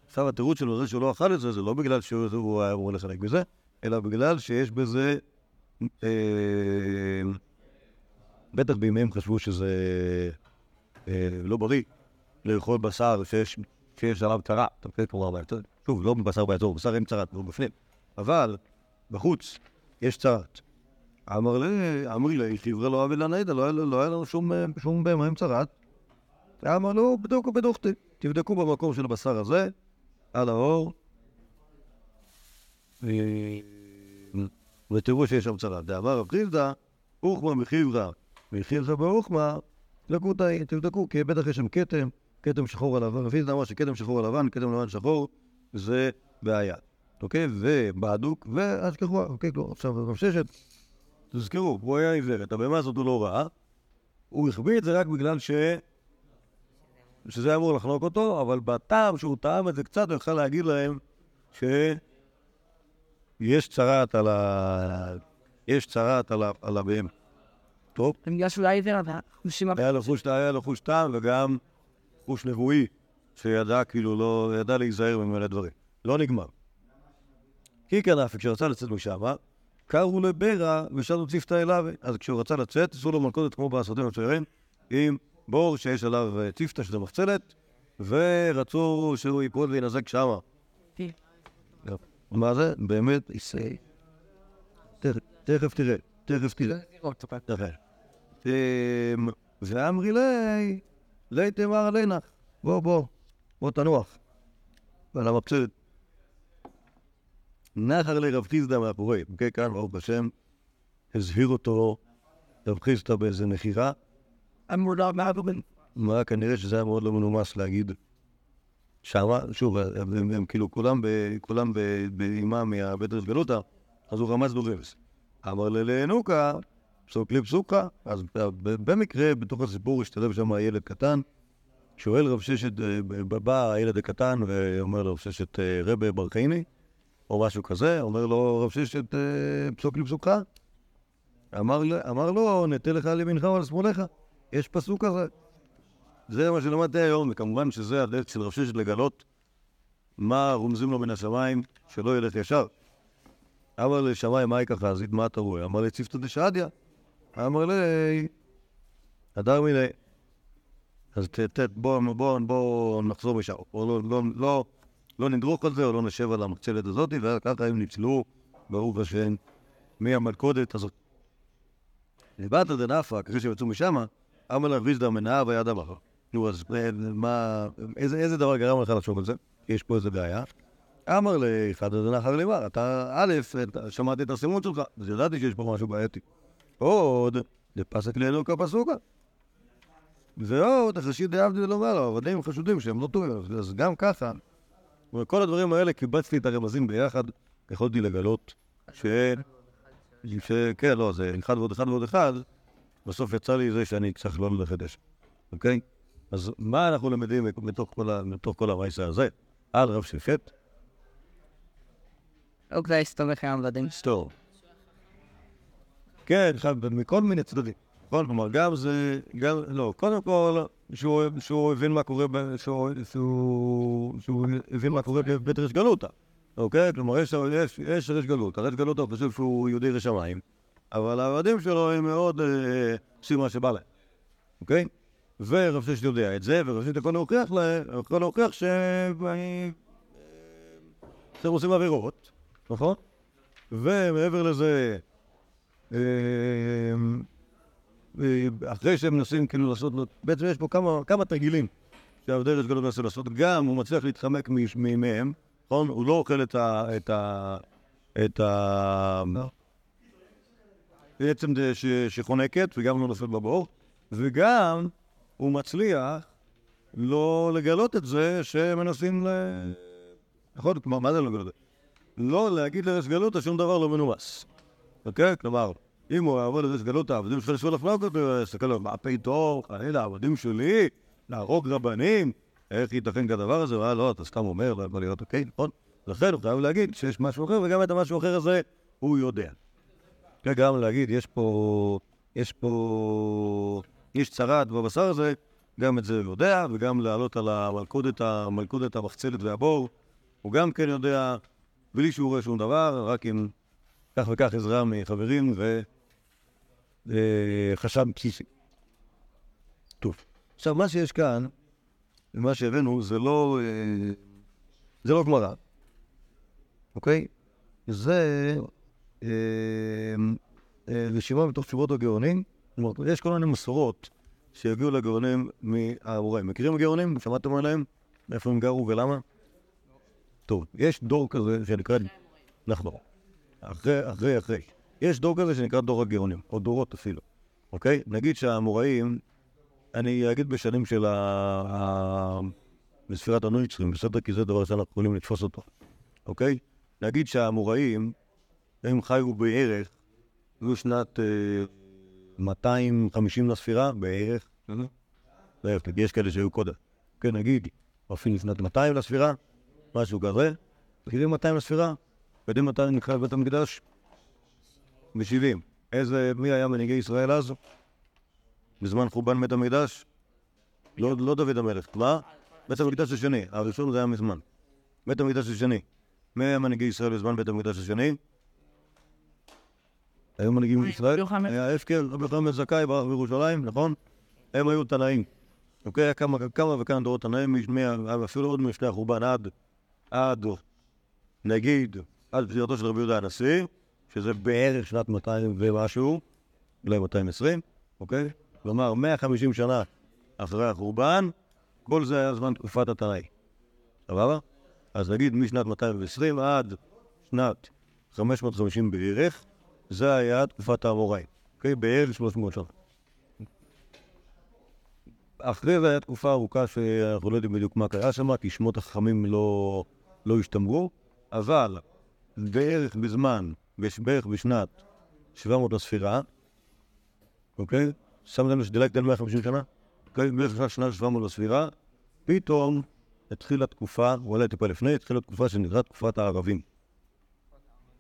עכשיו התירוץ שלו זה שהוא לא אכל את זה, זה לא בגלל שהוא היה אמור לחלק בזה, אלא בגלל שיש בזה... אה, בטח בימיהם חשבו שזה אה, לא בריא לאכול בשר שיש, עליו צרעת. אוקיי? שוב, לא בשר באזור, בשר אין צרעת, הוא בפנים. אבל בחוץ יש צרעת. אמר לי, אמרי לי, חבר'ה לא אבי לנדע, לא היה לנו שום בהמה עם צרעת. אמר לו, בדוקו בדוכתי, תבדקו במקום של הבשר הזה, על האור, ותראו שיש שם צרעת. דאמר רב חיסדא, אוכמה מחיברא, מחיברא באוכמה, לקוטאי, תבדקו, כי בטח יש שם כתם, כתם שחור על לבן. רב חיסדא אמר שכתם שחור על לבן, כתם לבן שחור, זה בעיה. אוקיי? ובהדוק, ואז ככה, אוקיי, עכשיו רב ששת, תזכרו, הוא היה עיוור, את הבהמה הזאת הוא לא ראה, הוא החביא את זה רק בגלל ש... שזה היה אמור לחנוק אותו, אבל בטעם שהוא טעם את זה קצת, הוא יכול להגיד להם שיש צרעת על ה... יש צרעת על, ה... על הבהמה. טוב. בגלל שהוא היה עיוור, היה לו חוש, היה לו חוש טעם וגם חוש נבואי, שידע כאילו לא, ידע להיזהר ממלא דברים. לא נגמר. כן אף, כשרצה לצאת משם, קראו לבירה ושאלו צפתה אליו. אז כשהוא רצה לצאת, עשו לו מלכודת כמו בסרטים המצוירים, עם בור שיש עליו אה, צפתה שזה מחצלת, ורצו שהוא ייפול וינזק שמה. מה זה? באמת, ישראל. תכף- תראה, תכף תראה. אמ, ואמרי לי, לי תמר עלינך, בוא בוא, בוא תנוח. ועל המקצת. נחר לרב חיסדא מאחורי, אוקיי, כאן ברוך השם, הזהיר אותו רב חיסדא באיזה מכירה, מה כנראה שזה היה מאוד לא מנומס להגיד. שמה, שוב, הם, כאילו כולם, באימה מהבית גלותא, אז הוא רמז רמז. אמר ללענוקה, פסוק פסוקה, אז במקרה, בתוך הסיפור השתלב שם ילד קטן, שואל רב ששת, אה, בא הילד הקטן ואומר לרב ששת אה, רבה ברכיני, או משהו כזה, אומר לו רב ששת אה, פסוק לי פסוקה. אמר, אמר לו, נטה לך על ימינך ועל שמאלך. יש פסוק כזה. זה מה שלמדתי היום, וכמובן שזה הדרך של רב ששת לגלות מה רומזים לו מן השמיים, שלא ילך ישר. אמר לשמיים, מה יקח חזית, מה אתה רואה? אמר לי, צפתא דשעדיה. אמר לי, הדר מיני. אז בואו בוא, בוא נחזור משם. לא, לא, לא, לא נדרוך על זה, או לא נשב על המקצלת הזאת, וככה הם ניצלו, ברוך השם, מהמלכודת הזאת. דיברת דנפק, אחרי שהם יצאו משם, אמר לה ריזדה מנאה ויד אמר. נו, אז אה, מה, איזה, דבר גרם לך לחשוב על זה? יש פה איזה בעיה. אמר לאחד הזה נחר לימר, אתה, א', שמעתי את הסימון שלך, אז ידעתי שיש פה משהו בעייתי. עוד, דפסק לאלוקה פסוקה. ועוד, החשיד דעבדי לומר, העבדים חשודים שהם לא טובים, אז גם ככה, כל הדברים האלה, קיבצתי את הרמזים ביחד, יכולתי לגלות ש... שכן, לא, זה אחד ועוד אחד ועוד אחד, בסוף יצא לי זה שאני צריך לא לחדש, אוקיי? אז מה אנחנו למדים מתוך כל, ה- מתוך כל המייסה הזה? על רב שפט, אוקיי, הסתומך עם עבדים. סטור. כן, עכשיו, מכל מיני צדדים. נכון? כלומר, גם זה, גם, לא, קודם כל, שהוא, שהוא הבין מה קורה, ב, שהוא, שהוא, שהוא הבין מה קורה בבית ריש גלותא, אוקיי? כלומר, יש, יש, יש ריש גלותא, ריש גלותא חושב שהוא יהודי ירא שמיים, אבל העבדים שלו הם מאוד אה, עושים מה שבא להם, אוקיי? ורב ששת יודע את זה, ורב ששת יכול להוכיח להם, יכול להוכיח. אה, שהם עושים עבירות, נכון? ומעבר לזה, אה, אה, אחרי שהם מנסים כאילו לעשות, לו- בעצם יש פה כמה, כמה תרגילים ריש גלות מנסה לעשות, גם הוא מצליח להתחמק מהם, נכון? הוא לא אוכל את ה... את ה... את ה... בעצם ש- שחונקת וגם לא נופל בבור, וגם הוא מצליח לא לגלות את זה שמנסים ל... נכון? כלומר, מה זה לא לגלות? לא להגיד לריש גלותא שום דבר לא מנומס. אוקיי? כלומר, אם הוא יעבור לריש גלותא, העבדים שלך לשאול לפנות אותו, יסתכל לו, מה פתאום, חלילה, העבדים שלי, להרוג רבנים, איך ייתכן כדבר הזה? אה, לא, אתה סתם אומר, לא יכול להיות, אוקיי, נכון? לכן הוא חייב להגיד שיש משהו אחר, וגם את המשהו האחר הזה הוא יודע. וגם להגיד, יש פה, יש פה, יש צרת בבשר הזה, גם את זה הוא יודע, וגם לעלות על המלכודת, המלכודת המחצלת והבור, הוא גם כן יודע, בלי שהוא רואה שום דבר, רק עם כך וכך עזרה מחברים וחשב בסיסי. טוב, עכשיו מה שיש כאן, ומה שהבאנו, זה לא, אה, זה לא גמרא, אוקיי? זה אה, אה, רשימה מתוך תשובות הגאונים. כלומר, יש כל מיני מסורות שהגיעו לגאונים מהאמוראים. מכירים הגאונים? שמעתם עליהם? איפה הם גרו ולמה? טוב, יש דור כזה שנקרא... נכון. אחרי, אחרי, אחרי. יש דור כזה שנקרא דור הגאונים, או דורות אפילו, אוקיי? נגיד שהאמוראים, אני אגיד בשנים של ה... בספירת הנויצרים, בסדר? כי זה דבר שאנחנו יכולים לתפוס אותו, אוקיי? נגיד שהאמוראים, הם חיו בערך, זו שנת אה, 250 לספירה, בערך. יש כאלה שהיו קודם. כן, נגיד, אפילו שנת 200 לספירה, משהו כזה. מכירים 200 לספירה? יודעים מתי נחרב בית המקדש? ב-70. איזה, מי היה מנהיגי ישראל אז? בזמן חורבן בית המקדש? לא, לא דוד המלך. מה? בית המקדש השני. הראשון זה היה מזמן. בית המקדש השני. מי היה מנהיגי ישראל בזמן בית המקדש השני? היו מנהיגים? יוחנן. היה הפקר, רבי בן זכאי ברח בירושלים, נכון? הם היו תנאים. אוקיי, היה כמה, כמה וכמה דורות תנאים, אפילו עוד מלפני החורבן עד, עד, נגיד, עד פטירתו של רבי יהודה הנשיא, שזה בערך שנת 200 ומשהו, אולי 220, אוקיי? כלומר, 150 שנה אחרי החורבן, כל זה היה זמן תקופת התנאי. סבבה? אז נגיד משנת 220 עד שנת 550 בערך, זה היה תקופת האמוראים, אוקיי? בערך 300 שנה. אחרי זה הייתה תקופה ארוכה שאנחנו לא יודעים בדיוק מה קרה שם, כי שמות החכמים לא, לא השתמרו, אבל בערך בזמן, בערך בשנת 700 לספירה, אוקיי? שמתם לב שדילגתי על 150 שנה? אוקיי? בערך שנה 700 לספירה, פתאום התחילה תקופה, אולי טיפה לפני, התחילה תקופה שנקראת תקופת הערבים.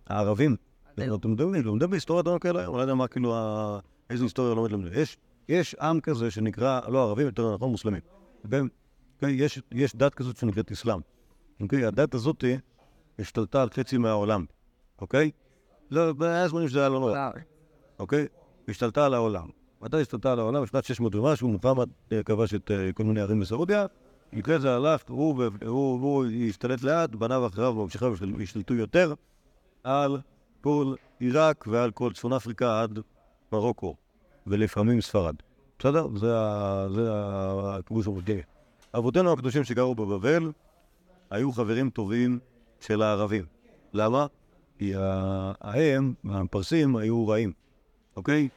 הערבים. אתם יודעים, לומדים בהיסטוריה דברים כאלה אני לא יודע מה כאילו, איזה היסטוריה לומד לומדים. יש, יש עם כזה שנקרא, לא ערבים, יותר נכון מוסלמים. אוקיי? אוקיי? יש, יש דת כזאת שנקראת אסלאם. אוקיי? הדת הזאת השתלטה על חצי מהעולם. אוקיי? לא, היה זמנים שזה היה לא נורא. אוקיי? השתלטה על העולם. מתי השתלטה על העולם? בשנת 600 ומשהו, מוחמד אה, כבש את אה, כל מיני ערים בסעודיה. אחרי זה הלך, הוא, השתלט לאט, בניו אחריו ממשיכיו השתל- השתלטו יותר על כל עיראק ועל כל צפון אפריקה עד מרוקו, ולפעמים ספרד. בסדר? זה, הכיבוש המוסלמי. אבותינו הקדושים שגרו בבבל היו חברים טובים של הערבים. למה? כי ההם, הפרסים, היו רעים, אוקיי?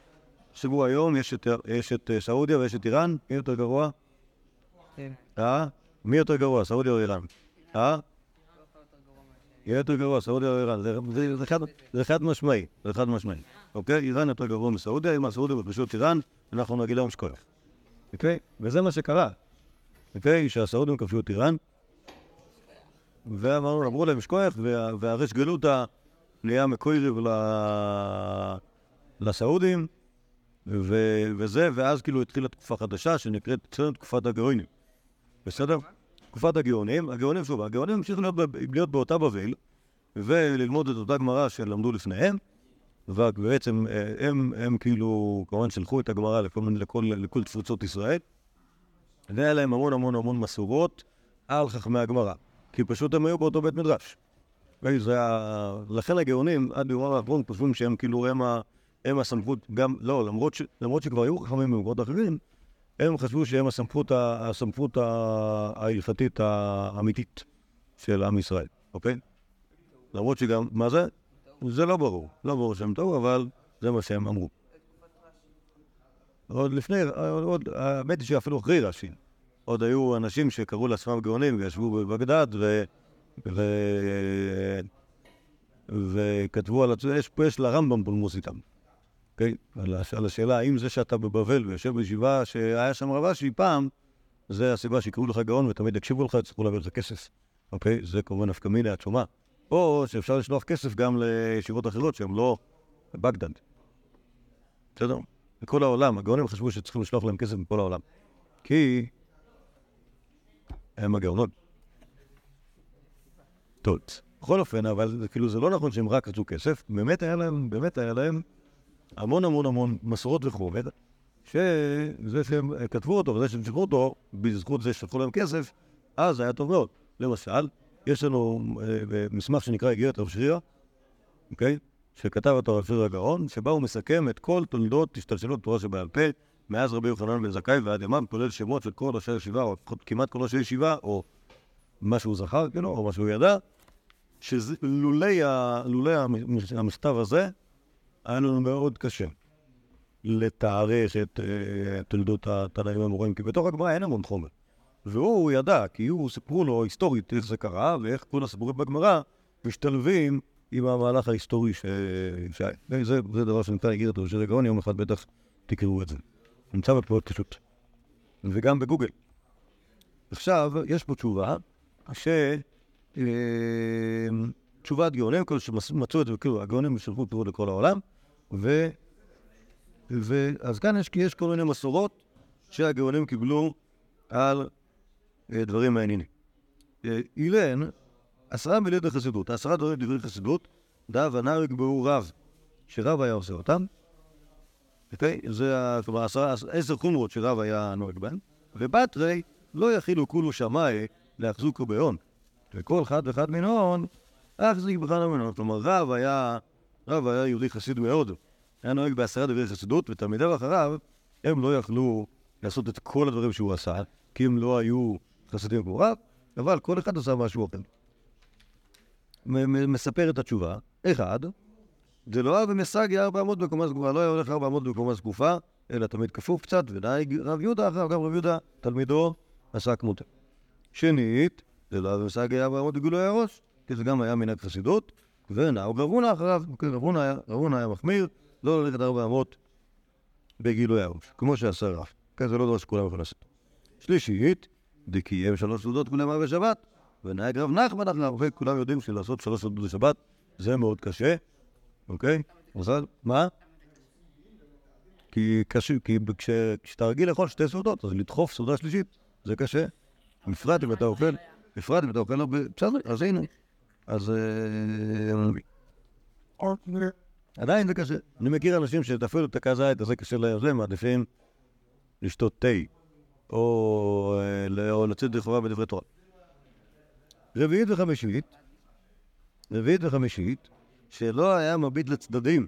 תחשבו היום, יש את, יש את אה, סעודיה ויש את איראן, מי יותר גרוע? כן. אה? מי יותר גרוע, סעודיה או איראן? אה? יהיה יותר גרוע, סעודיה או איראן. זה- חד- משמעי, זה חד משמעי. אוקיי? איראן יותר גרוע מסעודיה, אם הסעודיה את איראן, אנחנו נגיד להם שכוח. אוקיי? וזה מה שקרה. אוקיי? שהסעודים כבשו את איראן, ואמרנו, אמרו להם שכוח, וה- והריש גלותא נהיה מקויריב ל- לסעודים, וזה, ואז כאילו התחילה תקופה חדשה שנקראת אצלנו תקופת הגאונים. בסדר? תקופת הגאונים, הגאונים, שוב, הגאונים המשיכו להיות, להיות באותה בבל, וללמוד את אותה גמרא שלמדו לפניהם, ובעצם אה, הם, הם כאילו, כמובן שלחו את הגמרא לכל, לכל, לכל תפוצות ישראל, והיה להם המון המון המון מסורות על חכמי הגמרא, כי פשוט הם היו באותו בית מדרש. לכן הגאונים, עד יומם האחרון, חושבים שהם כאילו הם, ה... הם הסמכות, גם, לא, למרות, שכבר היו חכמים במקומות אחרים, הם חשבו שהם הסמכות. הסמכות. ההלכתית האמיתית של עם ישראל, אוקיי? למרות שגם, מה זה? זה לא ברור, לא ברור שהם טעו, אבל זה מה שהם אמרו. עוד לפני, עוד, האמת היא שאפילו אחרי רש"י, עוד היו אנשים שקראו לעצמם גאונים וישבו בבגדד ו... ו... וכתבו על עצמם, יש, יש לרמב"ם פולמוס איתם. אוקיי? על. על השאלה האם זה שאתה בבבל ויושב בישיבה שהיה שם רב אשי פעם, זה הסיבה שיקראו לך גאון ותמיד יקשיבו לך, יצטרכו להעביר לך כסף. אוקיי? זה כמובן נפקא מינה עצומה. או שאפשר לשלוח כסף גם לישיבות אחרות שהן לא בגדד. בסדר? בכל העולם, הגאונים חשבו שצריכים לשלוח להם כסף מכל העולם. כי הם הגאונות. טוב. בכל אופן, אבל כאילו זה לא נכון שהם רק רצו כסף, באמת היה להם, באמת היה להם המון המון המון מסורות וחומר, שזה שהם כתבו אותו וזה שהם שחררו אותו, בזכות זה ששלחו להם כסף, אז היה טוב מאוד. למשל, יש לנו אה, מסמך שנקרא איגרת רב שרירא, אוקיי? שכתב אותו רב שרירא הגאון, שבה הוא מסכם את כל תולדות השתלשלות תורה שבעל פה, מאז רבי יוחנן בן זכאי ועד ימיו, כולל שמות של כל ראשי הישיבה, או לפחות כמעט כל ראשי ישיבה, או מה שהוא זכר, כאילו, או מה שהוא ידע, שלולי המכתב הזה, היה לנו מאוד קשה לתארך את אה, תולדות התנאים המוראים, כי בתוך הגמרא אין המון חומר. והוא ידע, כי הוא, סיפרו לו היסטורית איך זה קרה, ואיך כל הסיפורים בגמרא משתלבים עם המהלך ההיסטורי ש-. זה, דבר שנמצא איגרת ראשי הגאון, יום אחד בטח תקראו את זה. נמצא בפרוט פשוט. וגם בגוגל. עכשיו, יש פה תשובה, ש... אה, תשובת גאונים, כאילו שמצאו את זה, כאילו הגאונים שלחו פירוט לכל העולם, ו... ואז כאן יש, יש כל מיני מסורות שהגאונים קיבלו על אה, דברים מעניינים. אה, אילן, עשרה מילי חסידות, עשרה דברים דברי חסידות, דא ונהר יקבעו רב, שרב היה עושה אותם. אוקיי? זה, כלומר, עשרה, עשר חומרות שרב היה נוהג בהן, ובתרי לא יכילו כולו שמאי להחזוקו בהון. וכל אחד ואחד מן ההון, החזיק בכלל ממנו. כלומר, רב היה, רב היה יהודי חסיד מאוד. היה נוהג בעשרה דברי חסידות, ותלמידיו אחריו, הם לא יכלו לעשות את כל הדברים שהוא עשה, כי הם לא היו חסידים כמו רב, אבל כל אחד עשה משהו אחר. מספר את התשובה, אחד, זה לא היה במסגי 400 בקומה סגופה, לא היה הולך 400 בקומה זקופה, אלא תמיד כפוף קצת, ונהג רב יהודה אחריו, גם רב יהודה, תלמידו, עשה כמותו. שנית, זה לא היה במסגי 400 בגילוי הראש, כי זה גם היה מנהג חסידות, ונהוג רב הונא אחריו, רב רב הונא היה מחמיר, לא ללכת 400 בגילוי הראש, כמו שעשה רב. כן, זה לא דבר שכולם יכולים לעשות. שלישית, דקיים שלוש סעודות כולם בשבת, ונהג רב נחמן אחריו, כולם יודעים שלעשות שלוש סעודות בשבת זה מאוד קשה, אוקיי? אז מה? כי קשה, כי כש- כשאתה רגיל לאכול שתי סעודות, אז לדחוף סעודה שלישית זה קשה. בפרט אם אתה אוכל, בפרט אם אתה אוכל הרבה, בסדר, אז הנה. אז אה, עדיין זה קשה. אני מכיר אנשים שאפילו את הכז זית הזה קשה להם, זה מעדיפים לשתות תה, אה, או לצאת לכאורה בדברי תורה. רביעית וחמישית, רביעית וחמישית, שלא היה מביט לצדדים,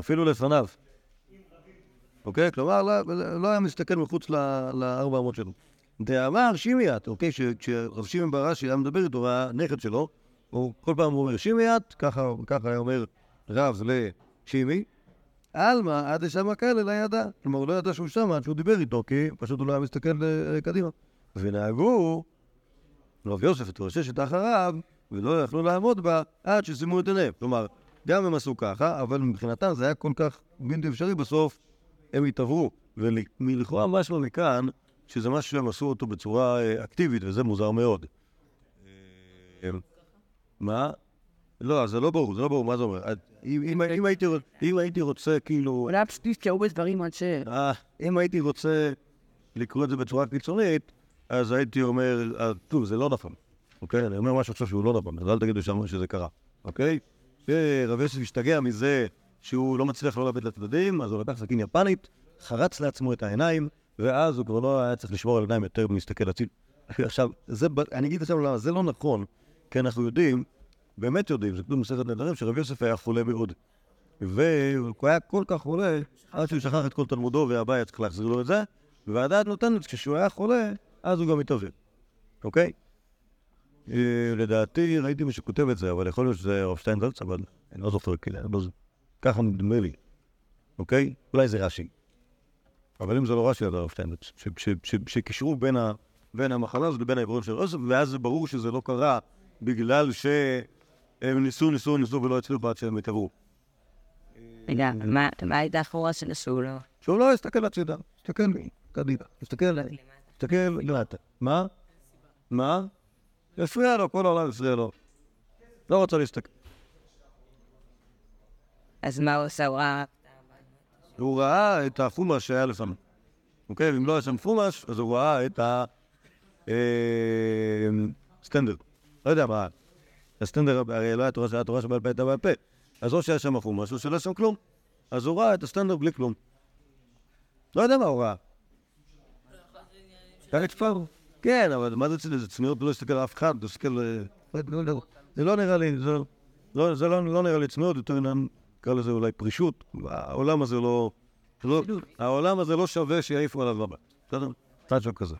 אפילו לפניו. אוקיי? כלומר, לא, לא היה מסתכל מחוץ לארבע אמות שלו. דאמר שימיית, אוקיי? כשרב שמעון בראשי היה מדבר איתו, והנכד שלו, הוא כל פעם אומר שימיית, ככה, היה אומר רב לשימי, עלמא עד לשם כאלה לא ידע. כלומר, הוא לא ידע שהוא שם עד שהוא דיבר איתו, כי פשוט הוא לא היה מסתכל אה, קדימה. ונהגו רב יוסף את אחריו, ולא יכלו לעמוד בה עד שסיימו את עיניהם. כלומר, גם הם עשו ככה, אבל מבחינתם זה היה כל כך בלתי אפשרי, בסוף הם התעברו. ולכאורה משהו מכאן, שזה משהו שהם עשו אותו בצורה אה, אקטיבית, וזה מוזר מאוד. אה, מה? לא, זה לא ברור, זה לא ברור, מה זה אומר? אם, אם, אם, הייתי, רוצה, כאילו... אולי פשוט נזכרו בדברים עד ש... אה, אם הייתי רוצה לקרוא את זה בצורה קיצונית, אז הייתי אומר, אה, טוב, זה לא נכון, אוקיי? אני אומר משהו עכשיו שהוא לא נכון, אז אל תגידו שם שזה קרה, אוקיי? רב יוסף השתגע מזה שהוא לא מצליח לא לאבד לצדדים, אז הוא לקח סכין יפנית, חרץ לעצמו את העיניים, ואז הוא כבר לא היה צריך לשמור על עיניים יותר ולהסתכל הציל. (laughs) עכשיו, זה, אני אגיד עכשיו למה, זה לא נכון, כי אנחנו יודעים, באמת יודעים, זה כתוב במסכת נדרים, שרב יוסף היה חולה מאוד. והוא היה כל כך חולה, עד שהוא שכח את כל תלמודו והבא היה צריך להחזיר לו את זה, והדעת נותנת, כשהוא היה חולה, אז הוא גם התעוור, אוקיי? אה, לדעתי, ראיתי מי שכותב את זה, אבל יכול להיות שזה הרב שטיינזלץ, אבל אני לא זוכר, כאילו, לא. ככה נדמה לי, אוקיי? אולי זה רש"י. אבל אם זה לא רש"י, אז הרב שטיינזלץ. שקישרו בין ה- בין המחלה הזאת לבין העיוורון של יוסף, ואז זה ברור שזה לא קרה בגלל שהם ניסו, ניסו, ניסו ולא הצליחו עד שהם התעברו. רגע, מה הייתה האחורה שנסעו לו? שהוא לא יסתכל הצידה, יסתכל קדימה, יסתכל, יסתכל למטה. מה? מה? הפריע לו, כל העולם הפריע לו. לא רוצה להסתכל. אז מה הוא עשה? הוא ראה... הוא ראה את החומש שהיה לפניו. אוקיי? ואם לא היה שם חומש, אז הוא ראה את הסטנדר. לא יודע מה. הסטנדר, הרי לא היה תורה שהיה תורה שבעל פה הייתה בעל פה. אז או שהיה שם חומש, או שלא היה שם כלום. אז הוא ראה את הסטנדר בלי כלום. לא יודע מה הוא ראה. היה כפר. כן, אבל מה זה צניעות? זה צניעות לא להסתכל על אף אחד, להסתכל... אה, לא- לא- זה לא נראה לי, זה לא- זה לא נראה לי צניעות, יותר עניין, נקרא לזה אולי פרישות. העולם הזה לא... העולם הזה לא שווה שיעיפו עליו מבט. בסדר? משהו כזה.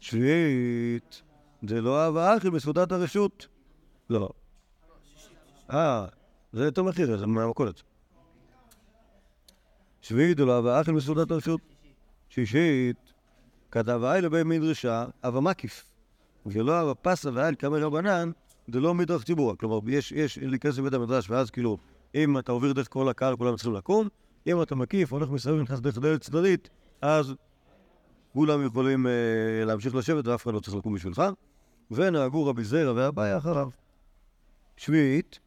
שביעית, זה לא אהבה אחי בסעודת הרשות. לא. אה, זה יותר מחיר, זה מהמכולת. שביעית, זה לא אהבה אחי בסעודת הרשות. שישית, כתב האי לבי מדרשה, אבה מקיף. ולא אבה פסה ואל כמה רבנן, זה לא מדרך ציבורה. כלומר, יש, יש, להיכנס לבית המדרש, ואז כאילו, אם אתה עובר דרך כל הקהל, כולם צריכים לקום. אם אתה מקיף, הולך מסביב, נכנס דרך דלת צדדית, אז כולם יכולים אה, להמשיך לשבת ואף אחד לא צריך לקום בשבילך. ונהגו רבי זרע ואביי אחריו. שביעית,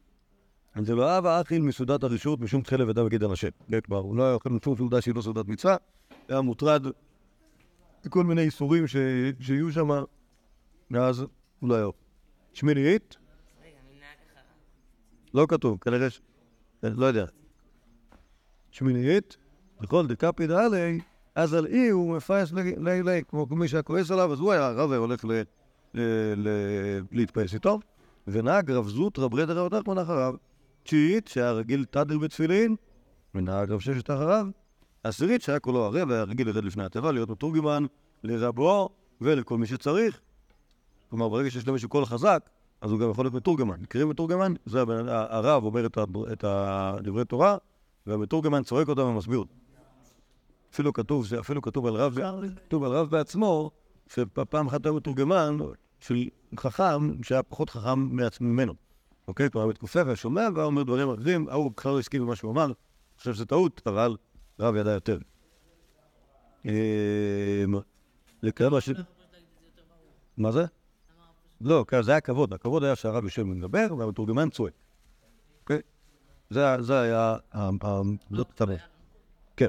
זה לא אהב האכיל מסעודת הרשות משום לבדה בגד אנשי. כן, כלומר, הוא לא היה אוכל שום סעודה שהיא לא סעודת מצווה, היה מוטרד מכל מיני איסורים ש- שיהיו שם, ואז הוא לא. שמינית, לא כתוב, כנראה ש... לא יודע. שמינית, בכל דקפיד עלי, אז על אי הוא מפייס לי לי, כמו מי שהיה כועס עליו, אז הוא היה היה הולך להתפייס איתו, ונהג רב זוט רב רדר רב נחמן אחריו. תשיעית, שהיה רגיל תדר בתפילין, ונהג רב ששת אחריו. עשירית, שהיה כולו ערב, היה רגיל לרד לפני התיבה, להיות מתורגמן לרבו ולכל מי שצריך. כלומר, ברגע שיש למישהו קול חזק, אז הוא גם יכול להיות מתורגמן. מכירים מתורגמן? זה הבן- הרב אומר את ה- את הדברי תורה, והמתורגמן צועק אותם ומסביר אותם. אפילו כתוב, אפילו כתוב על רב, כתוב על רב בעצמו, שפעם אחת היה מתורגמן של חכם שהיה פחות חכם ממנו. אוקיי? כלומר, מתכופף ושומע ואומר דברים אחרים, ההוא בכלל לא הסכים למה שהוא אמר, חושב שזה טעות, אבל רב ידע יותר. אמ, לכאלה ש... מה זה? לא, כן, זה היה כבוד, הכבוד היה שהרב יושב ומדבר והמתורגמן צועק. אוקיי? זה היה... זאת הצבא. כן,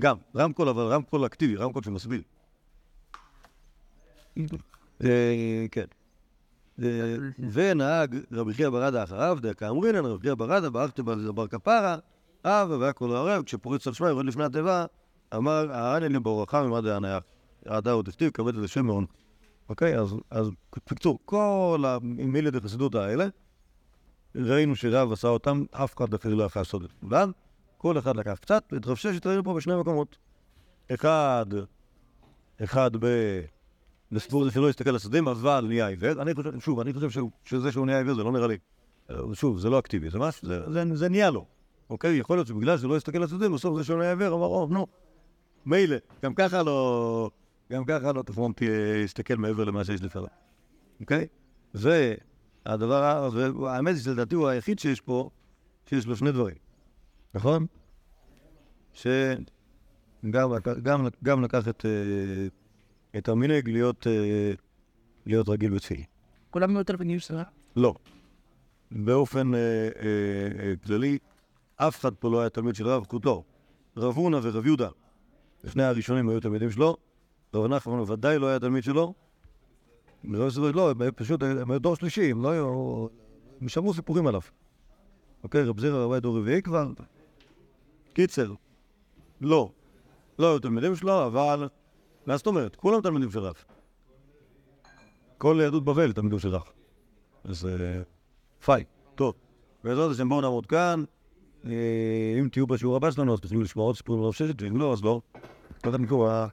גם, רמקול, אבל רמקול אקטיבי, רמקול שמסביר. אה, כן. אה, ונהג רבי חייא ברדה אחריו, דקה אמרינן, רבי חייא ברדה, ברכתי בר כפרה, אבא והכל הערב, כשפורץ על שמה, יורד לפני התיבה, אמר, העני לי ברכה ממד העניה. עדה עוד הכתיב, כבד את השם מעון. אוקיי, אז, בקיצור, כל המילי דחסידות האלה, ראינו שרב עשה אותם, אף אחד אפילו לא יכול לעשות את כולם. כל אחד לקח קצת, ואת רב ששת פה בשני מקומות. אחד, אחד ב... לסיפור הזה שלא הסתכל על השדים, אבל נהיה עיוור. אני חושב, שוב, אני חושב שזה שהוא נהיה עיוור זה לא נראה לי... שוב, זה לא אקטיבי, זה משהו, זה, זה, זה נהיה לו. אוקיי? יכול להיות שבגלל שהוא לא הסתכל על השדים, בסוף זה שהוא נהיה עיוור, אמר, או, נו, מילא, גם ככה לא... גם ככה לא תפרום תסתכל מעבר למה שיש לפניו. אוקיי? זה הדבר, ה- והאמת היא שלדעתי הוא היחיד שיש פה, שיש לו שני דברים, נכון? שגם לקח- גם, גם לקח את, אה, את המנהג להיות, אה, להיות רגיל בתפילה. כולם היו תלמידים שלך? לא. באופן אה, כללי, אף אחד פה לא היה תלמיד של רב קוטלור. רב הונא ורב יהודה, לפני הראשונים היו תלמידים שלו, רב נחמן ודאי לא היה תלמיד שלו. סברי לא, הם פשוט, הם היו דור שלישי, הם לא היו... הם שמעו סיפורים עליו. אוקיי, רב זירא היה דור רביעי כבר. קיצר, לא. לא היו תלמידים שלו, אבל... מה זאת אומרת? כולם תלמידים של רב. כל יהדות בבל תלמידים של רב. אז אה, פיי, טוב. בעזרת השם בואו נעמוד כאן. אה, אם תהיו בשיעור הבא שלנו אז תוכלו לשמוע עוד סיפורים על רב ששת, ואם לא, אז לא. לא יודע אם קורה.